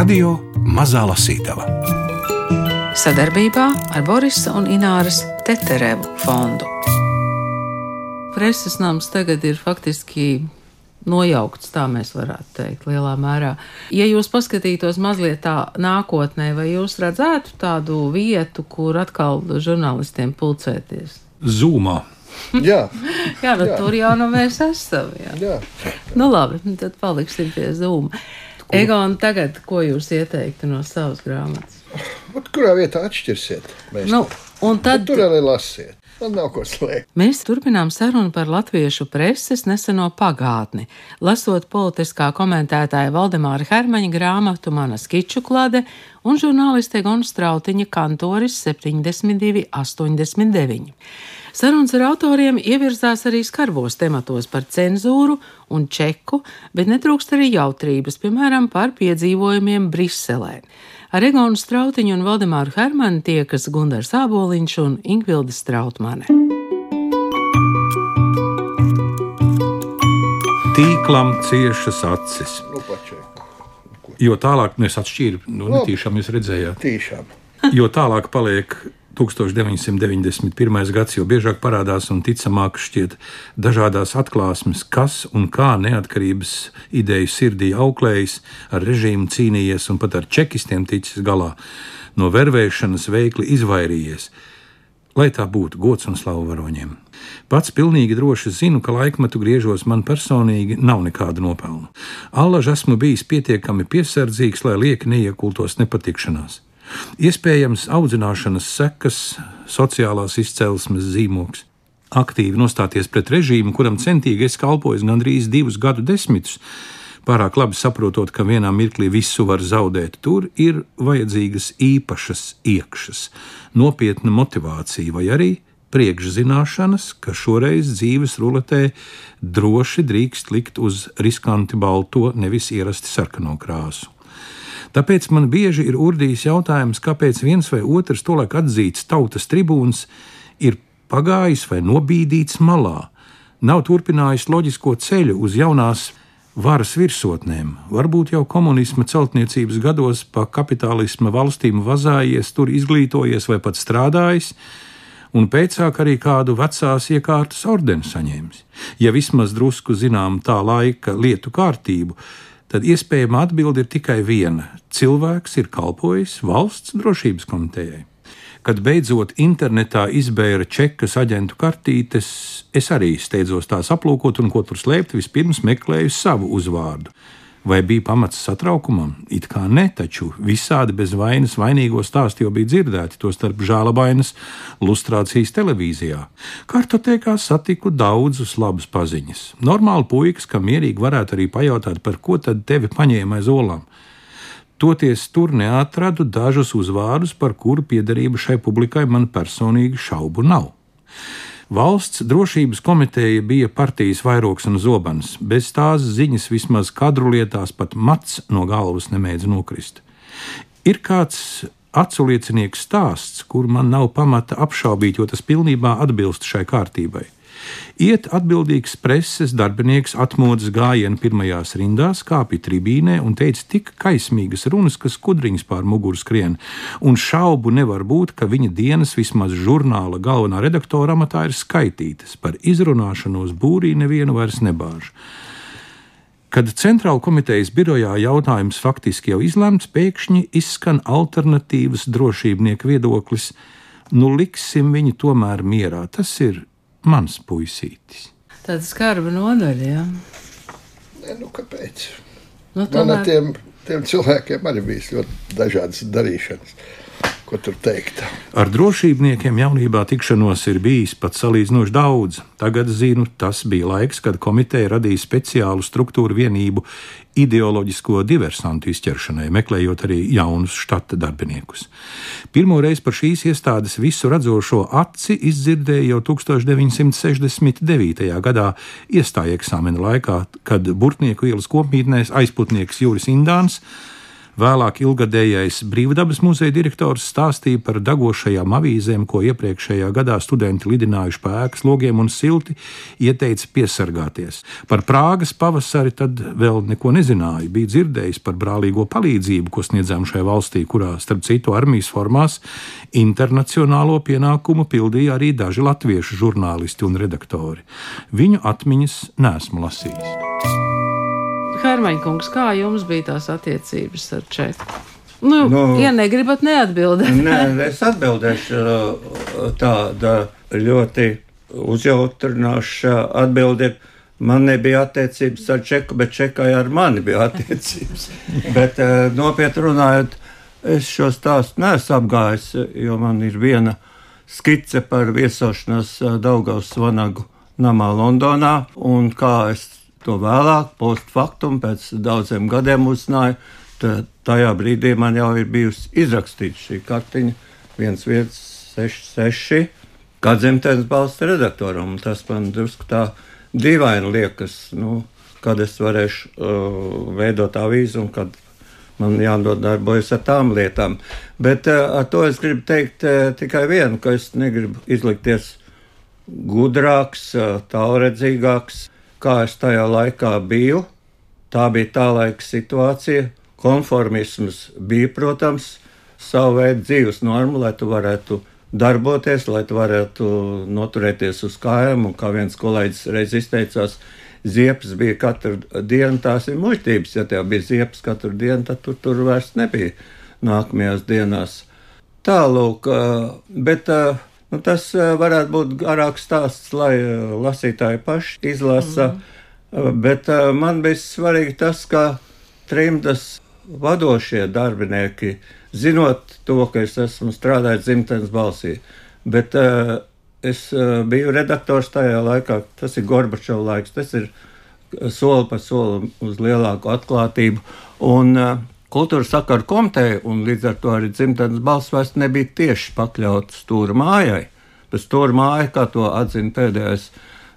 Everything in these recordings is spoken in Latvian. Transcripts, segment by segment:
Radio Mazā Lasītava sadarbībā ar Borisa un Ināras Teterevu fondu. Preses nams tagad ir faktiski nojaukts, tā mēs varētu teikt, lielā mērā. Ja jūs paskatītos mazliet tā nākotnē, vai jūs redzētu tādu vietu, kur atkal žurnālistiem pulcēties? Zūmā. Jā, jā, nu, Jā. tur jau nu mēs esam. Jā. jā. Nu, labi, tad paliksim pie zūma. Egon, tagad ko jūs ieteiktu no savas grāmatas? Vat kurā vietā atšķirsiet? Mēs Nu, un tad tur arī lasiet. Man nav ko slēgt. Mēs turpinām sarunu par latviešu preses neseno pagātni, lasot politiskā komentētāja Valdemāra Hermaņa grāmatu Mana skiču klade un žurnāliste Gona Strautiņa kantoris 7289. Sarunas ar autoriem ievirzās arī skarbos tematos par cenzūru un čeku, bet netrūkst arī jautrības, piemēram, par piedzīvojumiem Briselē. Ar Egonu Strautiņu un Valdemāru Hermanu tiekas Gundars Āboliņš un Ingvilda Strautmane. Tīklam ciešas acis. Nu. Jo tālāk mēs atšķīram, nu, netīšām jūs redzējāt. Tīšām. Jo tālāk paliek 1991. gads, jo biežāk parādās un ticamāk šķiet dažādās atklāsmes, kas un kā neatkarības ideju sirdī auklējis, ar režīmu cīnījies un pat ar čekistiem ticis galā, no vervēšanas veikli izvairījies. Lai tā būtu gods un slavu varoņiem. Pats pilnīgi droši zinu, ka laikmetu griežos man personīgi nav nekāda nopelna. Allaž esmu bijis pietiekami piesardzīgs, lai lieki neiekultos nepatikšanās. Iespējams, audzināšanas sekas, sociālās izcelsmes zīmoks. Aktīvi nostāties pret režīmu, kuram centīgi es kalpoju gandrīz divus gadu desmitus, pārāk labi saprotot, ka vienā mirklī visu var zaudēt, tur ir vajadzīgas īpašas iekšas, nopietna motivācija vai arī priekšzināšanas, ka šoreiz dzīves ruletē droši drīkst likt uz riskanti balto, nevis ierasti sarkano krāsu. Tāpēc man bieži ir urdījis jautājums, kāpēc viens vai otrs tolaik atzīts tautas tribūns ir pagājis vai nobīdīts malā, nav turpinājis loģisko ceļu uz jaunās varas virsotnēm, varbūt jau komunisma celtniecības gados pa kapitālisma valstīm vazājies, tur izglītojies vai pat strādājis, un pēcāk arī kādu vecās iekārtas ordeni saņēmis. Ja vismaz drusku zinām tā laika lietu kārtību, tad iespējama atbilde ir tikai viena - cilvēks ir kalpojis valsts drošības komitejai. Kad beidzot internetā izbēra čekas aģentu kartītes, es arī steidzos tās aplūkot, un ko tur slēpt, vispirms meklēju savu uzvārdu. Vai bija pamats satraukumam? It kā ne, taču visādi bez vainas vainīgo stāstu jau bija dzirdēti, tostarp žēlabainas lustrācijas televīzijā. Kartotekā satiku daudzus labus paziņas. Normāli puikas, kam mierīgi varētu arī pajautāt, par ko tad tevi paņēma aiz olām. Toties tur neatradu dažus uzvārdus, par kuru piederību šai publikai man personīgi šaubu nav. Valsts drošības komiteja bija partijas vairogs un zobens. Bez tās ziņas vismaz kadru lietās pat mats no galvas nemēdz nokrist. Ir kāds aculiecinieks stāsts, kur man nav pamata apšaubīt, jo tas pilnībā atbilst šai kārtībai. Iet atbildīgs preses darbinieks atmodas gājienu pirmajās rindās, kāpja tribīnē un teica tik kaismīgas runas, ka skudriņas pār muguru skrien, un šaubu nevar būt, ka viņa dienas vismaz žurnāla galvenā redaktora amatā ir skaitītas, par izrunāšanos būrī nevienu vairs nebāž. Kad centrāla komitejas birojā jautājums faktiski jau izlemts, pēkšņi izskan alternatīvas drošībnieku viedoklis: nu liksim viņu tomēr mierā. Tas ir mans puisītis. Tāda skarba nodaļa, jā. Ne, nu, kāpēc? Nu, Man ar tomēr, tiem, tiem cilvēkiem arī bijis ļoti dažādas darīšanas. Ko tur teikt? Ar drošībniekiem jaunībā tikšanos ir bijis pat salīdzinoši daudz. Tagad zinu, tas bija laiks, kad komiteja radīja speciālu struktūru vienību ideoloģisko diversantu izķeršanai, meklējot arī jaunus štata darbiniekus. Pirmo reizi par šīs iestādes visu redzošo aci izdzirdēju jau 1969. gadā iestāja eksāmena laikā, kad Burtnieku ielas kopmītnēs aizputnieks Juris Indāns Vēlāk ilgadējais brīvdabas muzeja direktors stāstīja par dagošajām avīzēm, ko iepriekšējā gadā studenti lidinājuši pa ēkas logiem un silti ieteica piesargāties. Par Prāgas pavasari tad vēl neko nezināja. Bija dzirdējis par brālīgo palīdzību, ko sniedzām šai valstī, kurā, starp citu, armijas formās internacionālo pienākumu pildīja arī daži latviešu žurnālisti un redaktori. Viņu atmiņas nesmu lasījis. Hermaņkungs, kā jums bija tās attiecības ar Čeku? Nu, nu, ja negribat neatbildēt, Nē, es atbildēšu uh, tāda ļoti uzjautrinoša atbilde. Man nebija attiecības ar Čeku, bet Čekai ar mani bija attiecības. bet uh, nopietni runājot, es šo stāstu neesmu apgājis, jo man ir viena skice par viesošanos uh, Daugaus Vanagu namā Londonā, un kā es to vēlāk, postfaktum, pēc daudziem gadiem uzzināju, tad tajā brīdī man jau ir bijusi izrakstīta šī kartiņa 1166, kā dzimtenes balsts redaktoram. Tas man drusku tā dīvaini liekas, nu, kad es varēšu uh, veidot avīzi un kad man jānodarbojas ar tām lietām. Bet uh, ar to es gribu teikt uh, tikai vienu, ka es negribu izlikties gudrāks, uh, tālredzīgāks, kā es tajā laikā biju. Tā bija tā laika situācija. Konformisms bija, protams, savu veidu dzīves norma, lai tu varētu darboties, lai tu varētu noturēties uz kājām. Un kā viens kolēģis reiz izteicās, ziepes bija katru dienu, tās ir muļķības. Ja tev bija ziepes katru dienu, tad tu tur vairs nebija nākamajās dienās. Tālūk, bet nu, tas varētu būt garāks stāsts, lai lasītāji paši izlasa. Mm. Bet man bija svarīgi tas, ka trimdas vadošie darbinieki, zinot to, ka es esmu strādājis dzimtenes balsī, bet uh, es uh, biju redaktors tajā laikā, tas ir Gorbačovs laiks, tas ir soli pa soli uz lielāku atklātību. Un, uh, Kultūras sakaru komiteja un līdz ar to arī dzimtenes balss vairs nebija tieši pakļauta stūra mājai. Tas stūra māja, kā to atzina pēdējais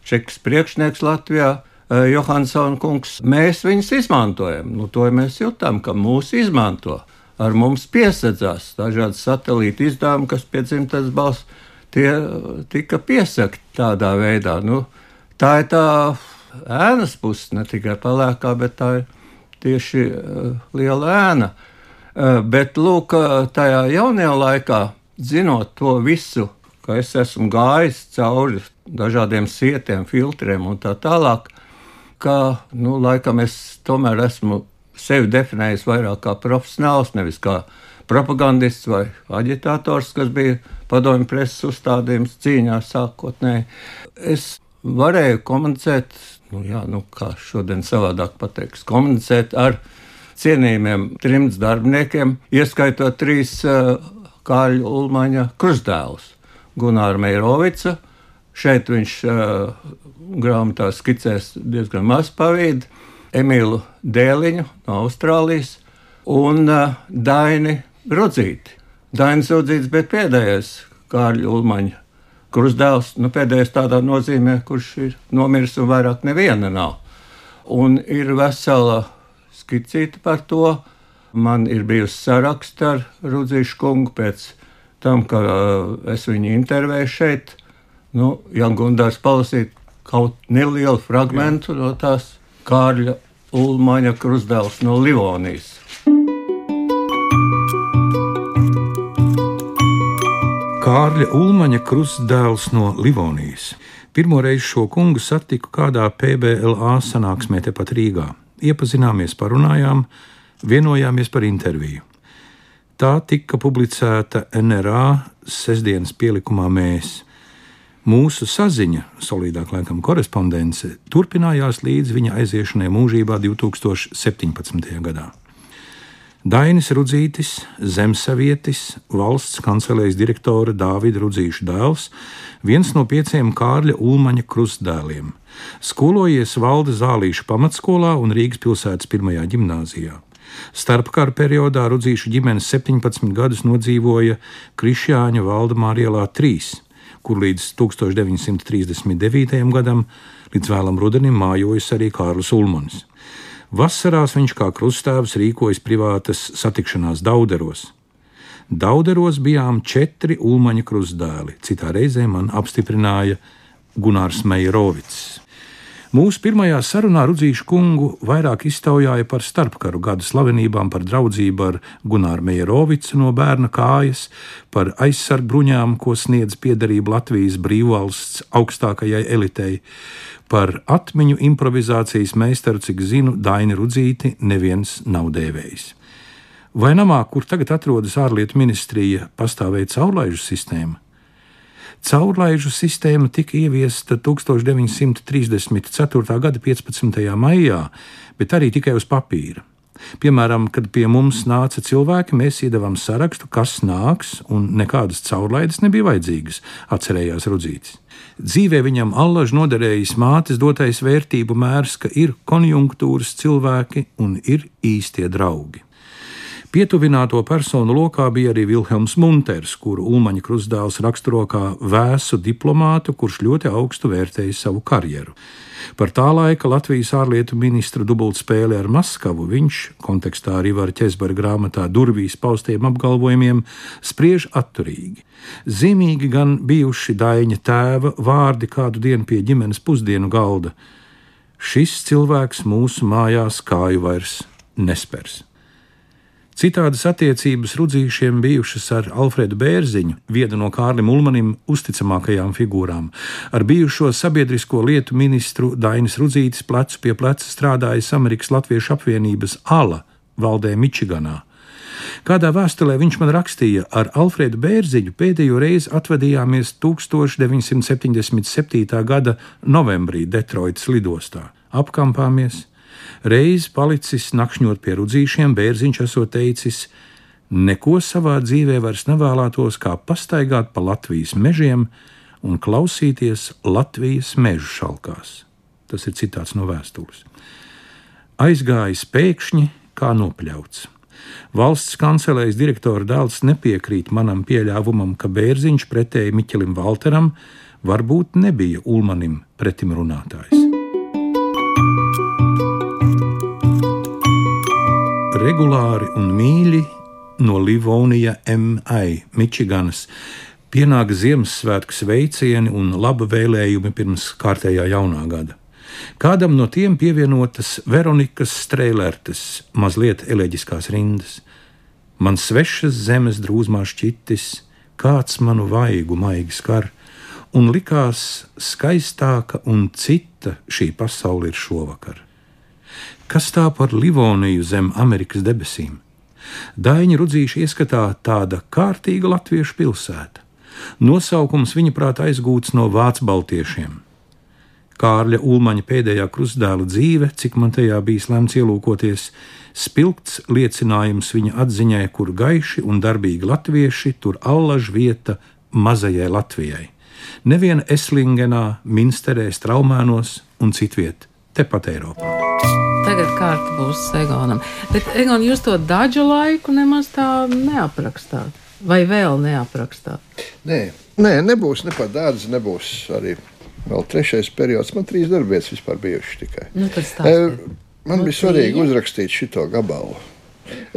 čekas priekšnieks Latvijā, Johansson kungs, mēs viņus izmantojam. Nu, to mēs jutām, ka mūs izmanto. Ar mums piesadzās dažādi satelīti izdevumi, kas pie dzimtenes balss tie tika piesakti tādā veidā. Nu, tā ir tā ēnas puse, ne tikai pelēkā, bet tā ir tieši uh, liela ēna. Uh, bet, lūk, tajā jaunajā laikā, zinot to visu, ka es esmu gājis cauri dažādiem sietiem, filtriem un tā tālāk, ka, nu, laikam es tomēr esmu sevi definējis vairāk kā profesionāls, nevis kā propagandists vai aģitators, kas bija padomju preses uzstādījums cīņā sākotnēji. Es varēju komunicēt, nu, jā, nu, kā šodien savādāk pateiks, komunicēt ar cienījumiem trimds darbiniekiem, ieskaitot trīs uh, Kāļa Ulmaņa krustdēlus - Gunāra Meirovica. Šeit viņš uh, grāmatā skicēs diezgan maz pavīdu, Emīlu Dēliņu no Austrālijas un uh, Daini Rudzīti. Dainis Rudzīts bija pēdējais Kārļa Ulmaņa krustdēls, nu pēdējais tādā nozīmē, kurš ir nomiris un vairāk neviena nav. Un ir vesela skicīta par to. Man ir bijusi saraksta ar Rudzīšu kungu pēc tam, ka uh, es viņu intervēju šeit. Nu, ja Gundārs palasīt kaut nelielu fragment no tās Kārļa Ulmaņa krustdēls no Livonijas. Kārļa Ulmaņa krustdēls no Livonijas. Pirmo reizi šo kungu satiku kādā PBLA sanāksmē tepat Rīgā. Iepazināmies, parunājām, vienojāmies par interviju. Tā tika publicēta NRA sestdienas pielikumā Mēs. Mūsu saziņa, solidāk laikam korespondence, turpinājās līdz viņa aiziešanai mūžībā 2017. gadā. Dainis Rudzītis, zemsavietis, valsts kancelējas direktora Dāvida Rudzīša dēls, viens no pieciem Kārļa Ulmaņa krustdēliem. Skolojies Valda Zālīša pamatskolā un Rīgas pilsētas pirmajā gimnāzijā. Starpkara periodā Rudzīšu ģimenes 17 gadus nodzīvoja Krišjāņa Valdemāra ielā 3, kur līdz 1939. gadam, līdz vēlam rudenim, mājojas arī Kārlis Ulmans. Vasarās viņš kā krustāvs rīkojas privātas satikšanās dauderos. Dauderos bijām četri ulmaņa krustdēli, citā reizē man apstiprināja Gunārs Meijerovics. Mūsu pirmajā sarunā Rudzīšu kungu vairāk iztaujāja par starpkaru gadu slavenībām, par draudzību ar Gunāru Meijerovicu no bērna kājas, par aizsargu bruņām, ko sniedz piederība Latvijas brīvvalsts augstākajai elitei, par atmiņu improvizācijas meistaru, cik zinu, Daini Rudzīti neviens nav dēvējis. Vai namā, kur tagad atrodas ārlietu ministrija, pastāvēja caurlaižu sistēma? Caurlaižu sistēma tika ieviesta 1934. gada 15. maijā, bet arī tikai uz papīra. Piemēram, kad pie mums nāca cilvēki, mēs iedavām sarakstu, kas nāks, un nekādas caurlaides nebija vajadzīgas, atcerējās Rudzītis. Dzīvē viņam allaž noderējis mātes dotais vērtību mērs, ka ir konjunktūras cilvēki un ir īstie draugi. Pietuvināto personu lokā bija arī Vilhelms Munters, kuru Ulmaņa krustdēls raksturo kā vēsu diplomātu, kurš ļoti augstu vērtēja savu karjeru. Par tā laika Latvijas ārlietu ministra dubultspēli ar Maskavu viņš, kontekstā arī var ķezbara grāmatā durvīs paustiem apgalvojumiem, spriež atturīgi. Zīmīgi gan bijuši Daņa tēva vārdi kādu dienu pie ģimenes pusdienu galda. Šis cilvēks mūsu mājās kāju vairs nespers. Citādas attiecības rudzīšiem bijušas ar Alfredu Bērziņu, vienu no Kārlim Ulmanim uzticamākajām figūrām. Ar bijušo sabiedrisko lietu ministru Dainis Rudzītis plecu pie pleca strādājis Amerikas Latviešu apvienības ALA valdē Mičiganā. Kādā vēstulē viņš man rakstīja, ar Alfredu Bērziņu pēdējo reizi atvadījāmies 1977. gada novembrī Detroitas lidostā. Apkampāmies, Reiz palicis nakšņot pie rudzīšiem, bērziņš esot teicis: Neko savā dzīvē vairs nevēlētos, kā pastaigāt pa Latvijas mežiem un klausīties Latvijas mežu šalkās. Tas ir citāts no vēstules. Aizgājis pēkšņi, kā nopļauts. Valsts kancelējas direktora dēls nepiekrīt manam pieļāvumam, ka bērziņš pretēji Miķelim Valteram varbūt nebija Ulmanim pretimrunātājs. Regulāri un mīļi no Livonija M.I. Mičiganas. Pienāk Ziemassvētku sveicieni un laba vēlējumi pirms kārtējā jaunā gada. Kādam no tiem pievienotas Veronikas strēlērtes, mazliet eleģiskās rindas. Man svešas zemes drūzmā šķitis, kāds manu vaigu maigi skar, un likās skaistāka un cita šī pasaule ir šovakar. Kas tā par Livoniju zem Amerikas debesīm? Daņa rudzīša ieskatā tāda kārtīga latviešu pilsēta. Nosaukums viņa prātā aizgūts no vācu baltiešiem. Kārļa Ulmaņa pēdējā krustdēla dzīve, cik man tajā bijis lemts ielūkoties, spilgts liecinājums viņa atziņai, kur gaiši un darbīgi latvieši, tur allaž vieta mazajai Latvijai. Neviena Eslingenā, Minsterē, Straumēnos un citviet, tepat Eiropā. Tagad kārta būs Egonam. Bet, Egon, jūs to daļu laiku nemaz tā neaprakstāt. Vai vēl neaprakstāt? Nē, nē nebūs ne pat dārza, nebūs arī vēl trešais periods. Man trīs darbietas vispār bijušas tikai. Nu, e, man nu, bija svarīgi uzrakstīt šo gabalu.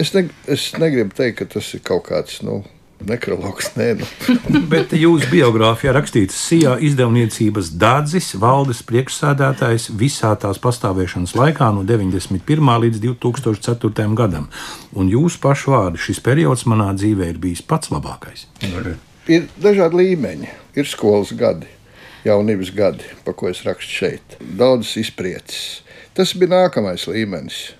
Es, ne, es negribu teikt, ka tas ir kaut kāds. Nu, Nekrologs, nē, nu. Bet jūsu biogrāfijā rakstīts, Sijā izdevniecības dārdzis, valdes priekšsādātājs visā tās pastāvēšanas laikā no 91. līdz 2004. gadam. Un jūsu pašu vārdi šis periods manā dzīvē ir bijis pats labākais. Ir dažādi līmeņi, ir skolas gadi, jaunības gadi, pa ko es rakstu šeit. Daudzas izprieces. Tas bija nākamais līmenis,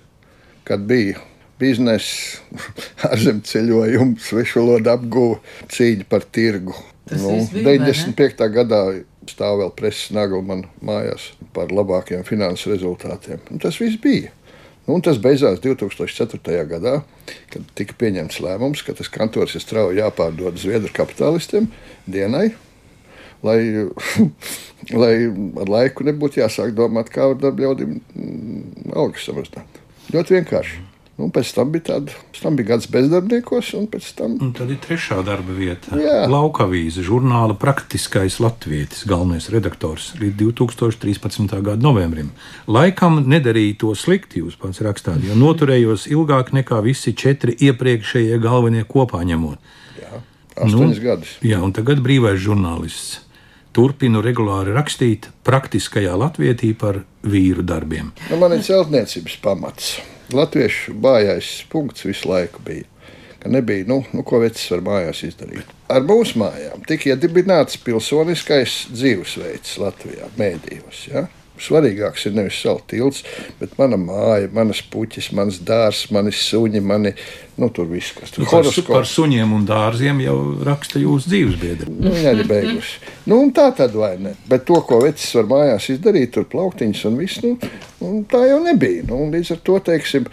kad bija biznesa, ārzemju ceļojumu, svešu valodu apgūvu, cīņa par tirgu. Tas nu, bija, 95. gadā stāv vēl preses nagla man mājās par labākiem finanses rezultātiem. Un tas viss bija. Nu, tas beidzās 2004. gadā, kad tika pieņemts lēmums, ka tas kantors ir strauji jāpārdod Zviedru kapitālistiem dienai, lai, lai ar laiku nebūtu jāsāk domāt, kā var darba ļaudīm mm, algas samazināt. Ļoti vienkārši. Nu, pēc tam bija tāda, pēc tam bija gads bezdarbniekos, un pēc tam. Un tad ir trešā darba vieta. Jā. Laukavīze, žurnāla praktiskais latvietis, galvenais redaktors līdz 2013. gada novembrim. Laikam nedarīja to slikti, jūs pats rakstāt, jo noturējos ilgāk nekā visi četri iepriekšējie galvenie kopā ņemot. Jā, astoņus nu, gadus. Jā, un tagad brīvais žurnālists. Turpinu regulāri rakstīt praktiskajā latvietī par vīru darbiem. Nu, man ir celtniecības pamats. Latviešu bājais punkts visu laiku bija. Nebija, nu, nu ko vecs var mājās izdarīt. Ar mūsu mājām tika iedibināts pilsoniskais dzīvesveids Latvijā, mēdījos. Ja? Svarīgāks ir nevis savu tilts, bet mana māja, manas puķis, mans dārsts, mani suņi, mani. Nu, tur viss, kas tur ir. Par, su, par suņiem un dārziem jau raksta jūsu dzīvesbiedri. Nu, viņa arī beigusi. Nu, tā tad vai ne? Bet to, ko vecs var mājās izdarīt, tur plauktiņas un viss, nu, tā jau nebija. Nu, līdz ar to, teiksim,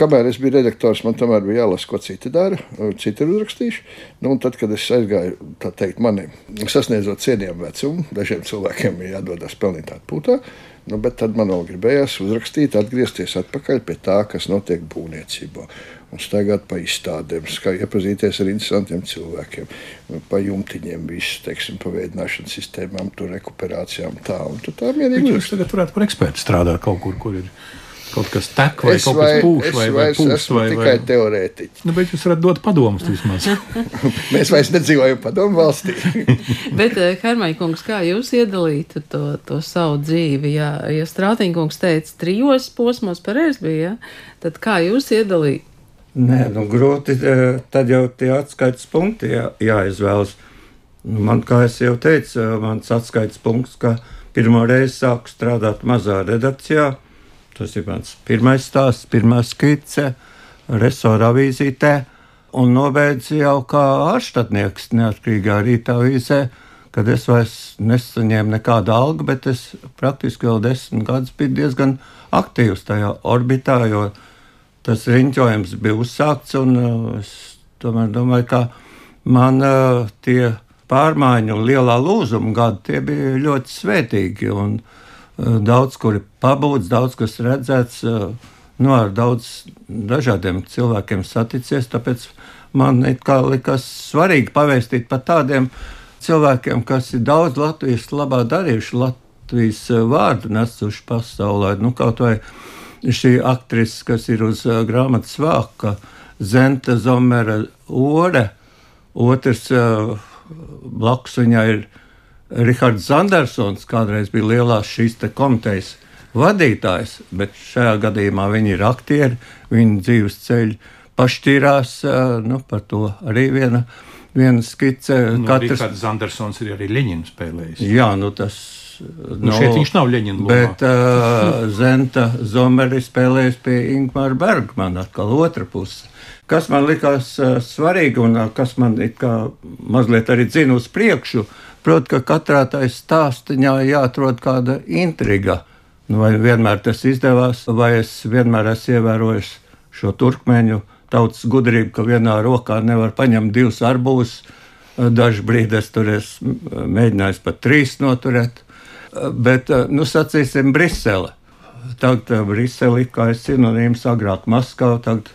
kamēr es biju redaktors, man tomēr bija jālasa, ko citi dara, citi ir uzrakstījuši. Nu, un tad, kad es aizgāju, tā teikt, mani sasniedzot cienījumu vecumu, dažiem cilvēkiem ir jādodas pelnīt atpūtā. Nu, bet tad man vēl gribējās uzrakstīt, atgriezties atpakaļ pie tā, kas notiek būvniecībā. Un staigāt pa izstādēm, iepazīties ar interesantiem cilvēkiem, pa jumtiņiem, visu, teiksim, pa veidināšanas sistēmām, tur rekuperācijām. Tā, un tā mierīgi. Jūs tagad varētu par ekspertu strādāt kaut kur, kur ir kaut kas tek vai es kaut vai, kas pūš vai, vai pūš. Vai, tikai vai... teorētiķi. Nu, bet jūs varat dot padomus vismaz. Mēs vairs nedzīvojam padomu valstī. bet, eh, Hermaņkungs, kā jūs iedalītu to, to savu dzīvi? Jā, ja Strātiņkungs teica, trijos posmos pareizi bija, ja? tad kā jūs iedalītu? Nē, nu grūti, eh, tad jau tie atskaites punkti jā, jāizvēlas. Nu, man, kā jau teicu, mans atskaites punkts, ka pirmo reizi sāku strādāt mazā redakcijā, Tas ir mans pirmais stāsts, pirmā skice, resora avīzītē, un nobeidz jau kā ārštatnieks neatkarīgā rītā avīzē, kad es vairs nesaņēmu nekādu algu, bet es praktiski vēl desmit gadus biju diezgan aktīvs tajā orbitā, jo tas riņķojums bija uzsākts, un uh, es tomēr domāju, ka man uh, tie pārmaiņu un lielā lūzuma gadi, bija ļoti svētīgi. Un, uh, daudz kur ir pabūts, daudz kas redzēts, nu, ar daudz dažādiem cilvēkiem saticies. Tāpēc man likās svarīgi pavēstīt par tādiem cilvēkiem, kas ir daudz Latvijas labā darījuši, Latvijas vārdu nesuši pasaulē. Nu, kaut vai šī aktrise, kas ir uz grāmatas vāka, Zenta Zomera Ore, otrs blakus viņai ir Rihards Zandersons kādreiz bija lielās šīs komitejas vadītājs, bet šajā gadījumā viņi ir aktieri, viņu dzīves ceļi pašķirās. Nu, par to arī viena, viena skice. Nu, Katrs... Rihards Zandersons ir arī Leņķina spēlējis. Jā, nu tas. Nu, no, šeit viņš nav Leņķina. Bet uh, Zenta Zomeri spēlējis pie Ingmāra Bergmana, atkal otra puse. Kas man likās uh, svarīgi un uh, kas man mazliet arī dzina uz priekšu, Protams, ka katrā tajā stāstā jāatrod kāda intriga. Nu, vai vienmēr tas izdevās, vai es vienmēr esmu ievērojis šo turkmeņu tautas gudrību, ka vienā rokā nevar paņemt divus arbūzus. Dažu brīdi es tur esmu mēģinājis pat trīs noturēt. Bet, nu, sacīsim, Brisele. Tagad Brisele kā ir sinonīms agrāk Maskava, tagad,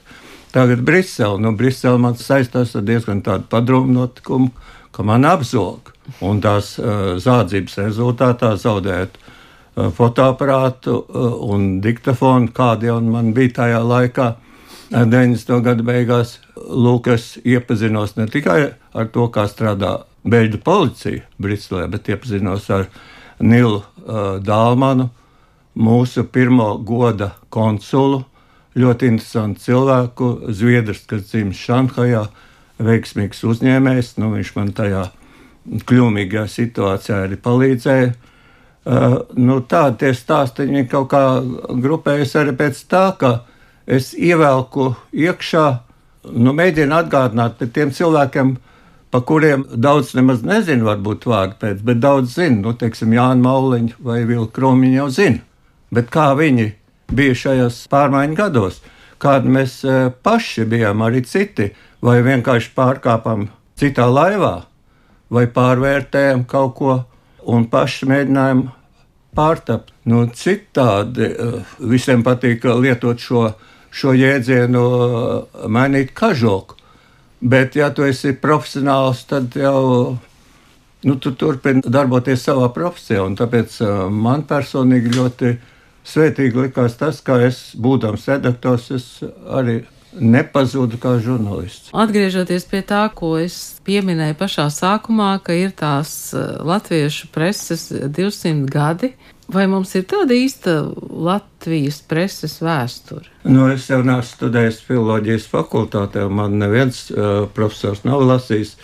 tagad Brisele. Nu, Brisele man saistās ar diezgan tādu padomu notikumu, ka man apzog un tās uh, zādzības rezultātā zaudēt uh, fotoaparātu uh, un diktafonu, kādi jau man bija tajā laikā. 90. gada beigās Lūk, es iepazinos ne tikai ar to, kā strādā Beļģu policija Briselē, bet iepazinos ar Nilu uh, Dālmanu, mūsu pirmo goda konsulu, ļoti interesantu cilvēku, Zviedrs, kas dzimis Šanhajā, veiksmīgs uzņēmējs. Nu, viņš man tajā kļūmīgā situācijā arī palīdzēja. Uh, nu, Tādi tie stāstīņi kaut kā grupējas arī pēc tā, ka es ievelku iekšā, nu, mēģinu atgādināt par tiem cilvēkiem, pa kuriem daudz nemaz nezinu, varbūt vārdu pēc, bet daudz zinu, nu, teiksim, Jānu Mauliņu vai Vilku Kromiņu jau zinu. Bet kā viņi bija šajos pārmaiņu gados, kādi mēs uh, paši bijām, arī citi, vai vienkārši pārkāpām citā laivā, vai pārvērtējam kaut ko un paši mēģinājam pārtapt. Nu, citādi eh, visiem patīk lietot šo šo jēdzienu uh, mainīt kažoku. Bet, ja tu esi profesionāls, tad jau nu, tu turpini darboties savā profesijā. Tāpēc uh, man personīgi ļoti svētīgi likās tas, ka es, būdams redaktors, es arī nepazudu kā žurnālists. Atgriežoties pie tā, ko es pieminēju pašā sākumā, ka ir tās uh, latviešu preses 200 gadi, Vai mums ir tāda īsta Latvijas preses vēsture? Nu, es jau neesmu studējis filozofijas fakultātē, man neviens uh, profesors nav lasījis.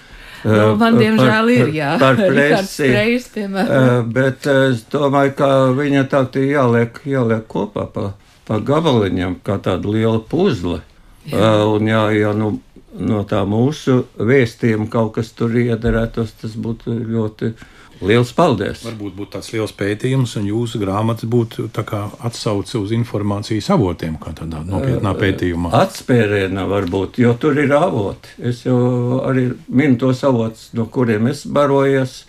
Uh, nu, man, diemžēl, ir jā, par presi. Reis, uh, bet es domāju, ka viņa tā jāliek, jāliek kopā pa, pa gabaliņam, kā tāda liela puzle. Uh, un jā, ja nu, no tā mūsu vēstījuma kaut kas tur iederētos, tas būtu ļoti Lielas paldies! Varbūt būtu tāds liels pētījums, un jūsu grāmata būtu atsauce uz informācijas avotiem, kā tādā nopietnā pētījumā. Atspērienā varbūt, jo tur ir avoti. Es jau arī minu tos avotus, no kuriem es barojies,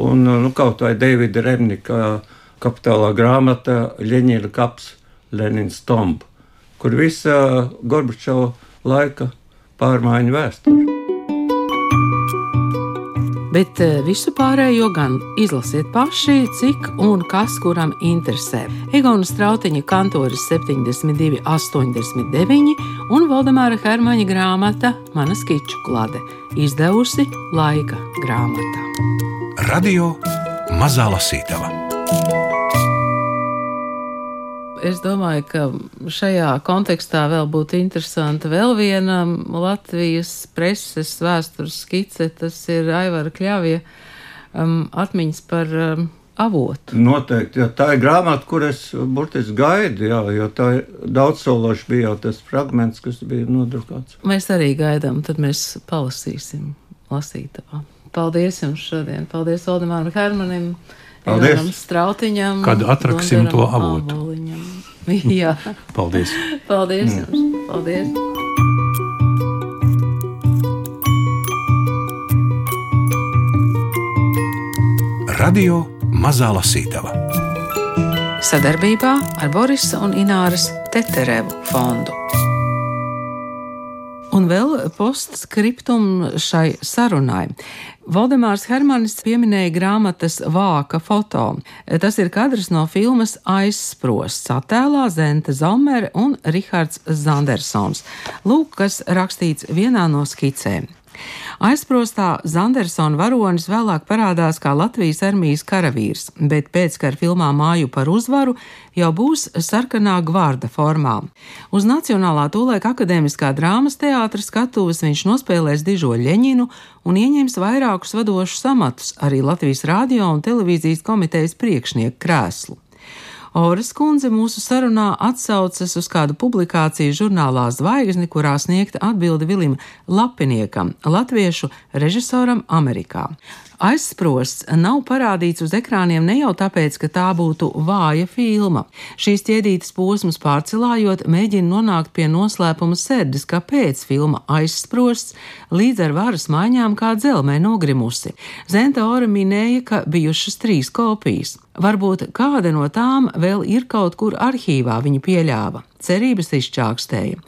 un nu, kaut vai Davida Remnika kapitālā grāmata Ļeņina kaps Lenins Tomb, kur visa Gorbačova laika pārmaiņu vēsture bet eh, visu pārējo gan izlasiet paši, cik un kas kuram interesē. Egona Strautiņa kantoris 72, 89 un Valdemāra Hermaņa grāmata Mana skiču klade izdevusi laika grāmatā. Radio Mazā Lasītava es domāju, ka šajā kontekstā vēl būtu interesanta vēl viena Latvijas preses vēstures skice. Tas ir Aivara Kļavie um, atmiņas par um, avotu. Noteikti, jā, tā ir grāmata, kur es burtiski gaidu, jā, jo tā daudzsološi bija jau tas fragments, kas bija nodrukāts. Mēs arī gaidām, tad mēs palasīsim lasītavā. Paldies jums šodien! Paldies Valdemāram Hermanim! Paldies! Strautiņam, kad atraksim to avotu. Jā. Paldies! Paldies mm. jums! Paldies! Radio Mazā Lasītava Sadarbībā ar Borisa un Ināras Teterevu fondu. Un vēl postskriptum šai sarunai. Valdemārs Hermanis pieminēja grāmatas vāka foto. Tas ir kadrs no filmas Aizsprosts, attēlā Zenta Zomere un Rihards Zandersons. Lūk, kas rakstīts vienā no skicēm. Aizprostā Zandersona varonis vēlāk parādās kā Latvijas armijas karavīrs, bet pēckara filmā Māju par uzvaru jau būs sarkanā gvārda formā. Uz Nacionālā tūlēka akadēmiskā drāmas teātra skatuves viņš nospēlēs dižo Ļeņinu un ieņems vairākus vadošus amatus, arī Latvijas radio un televīzijas komitejas priekšnieku krēslu. Oras kundze mūsu sarunā atsaucas uz kādu publikāciju žurnālā Zvaigzni, kurā sniegta atbilde Vilim Lapiniekam, latviešu režisoram Amerikā. Aizsprosts nav parādīts uz ekrāniem ne jau tāpēc, ka tā būtu vāja filma. Šīs ķēdītas posms pārcelājot, mēģina nonākt pie noslēpuma sērdes, kāpēc filma aizsprosts līdz ar varas maiņām kā dzelmē nogrimusi. Zenta Ora minēja, ka bijušas trīs kopijas. Varbūt kāda no tām vēl ir kaut kur arhīvā, viņa pieļāva. Cerības izčākstēja.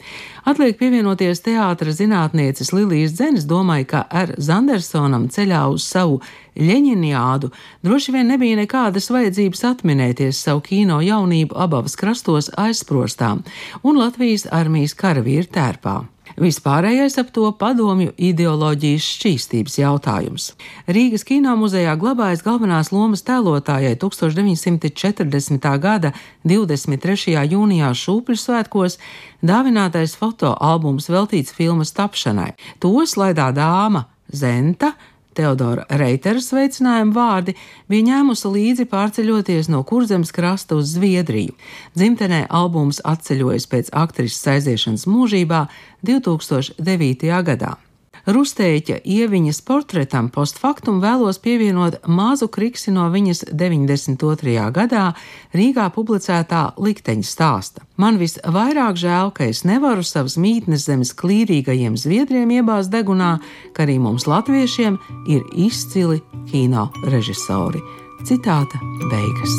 Atliek pievienoties teātra zinātnieces Lilijas Dzenes domai, ka ar Zandersonam ceļā uz savu Ļeņiniādu droši vien nebija nekādas vajadzības atminēties savu kino jaunību abavas krastos aizsprostām un Latvijas armijas karavīru tērpā. Vispārējais ap to padomju ideoloģijas šķīstības jautājums. Rīgas kino muzejā glabājas galvenās lomas tēlotājai 1940. gada 23. jūnijā Šūpļu svētkos dāvinātais fotoalbums veltīts filmas tapšanai. To slaidā dāma Zenta Teodora Reitera sveicinājuma vārdi bija ņēmusi līdzi pārceļoties no kurzemes krasta uz Zviedriju. Dzimtenē albums atceļojas pēc aktrises aiziešanas mūžībā 2009. gadā. Rustēķa ieviņas portretam postfaktum vēlos pievienot mazu kriksi no viņas 92. gadā Rīgā publicētā likteņa stāsta. Man visvairāk žēl, ka es nevaru savas mītnes zemes klīrīgajiem zviedriem iebāzt degunā, ka arī mums latviešiem ir izcili kino režisori. Citāta beigas.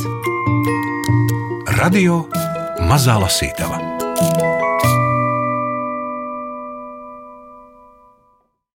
Radio Mazā Lasītava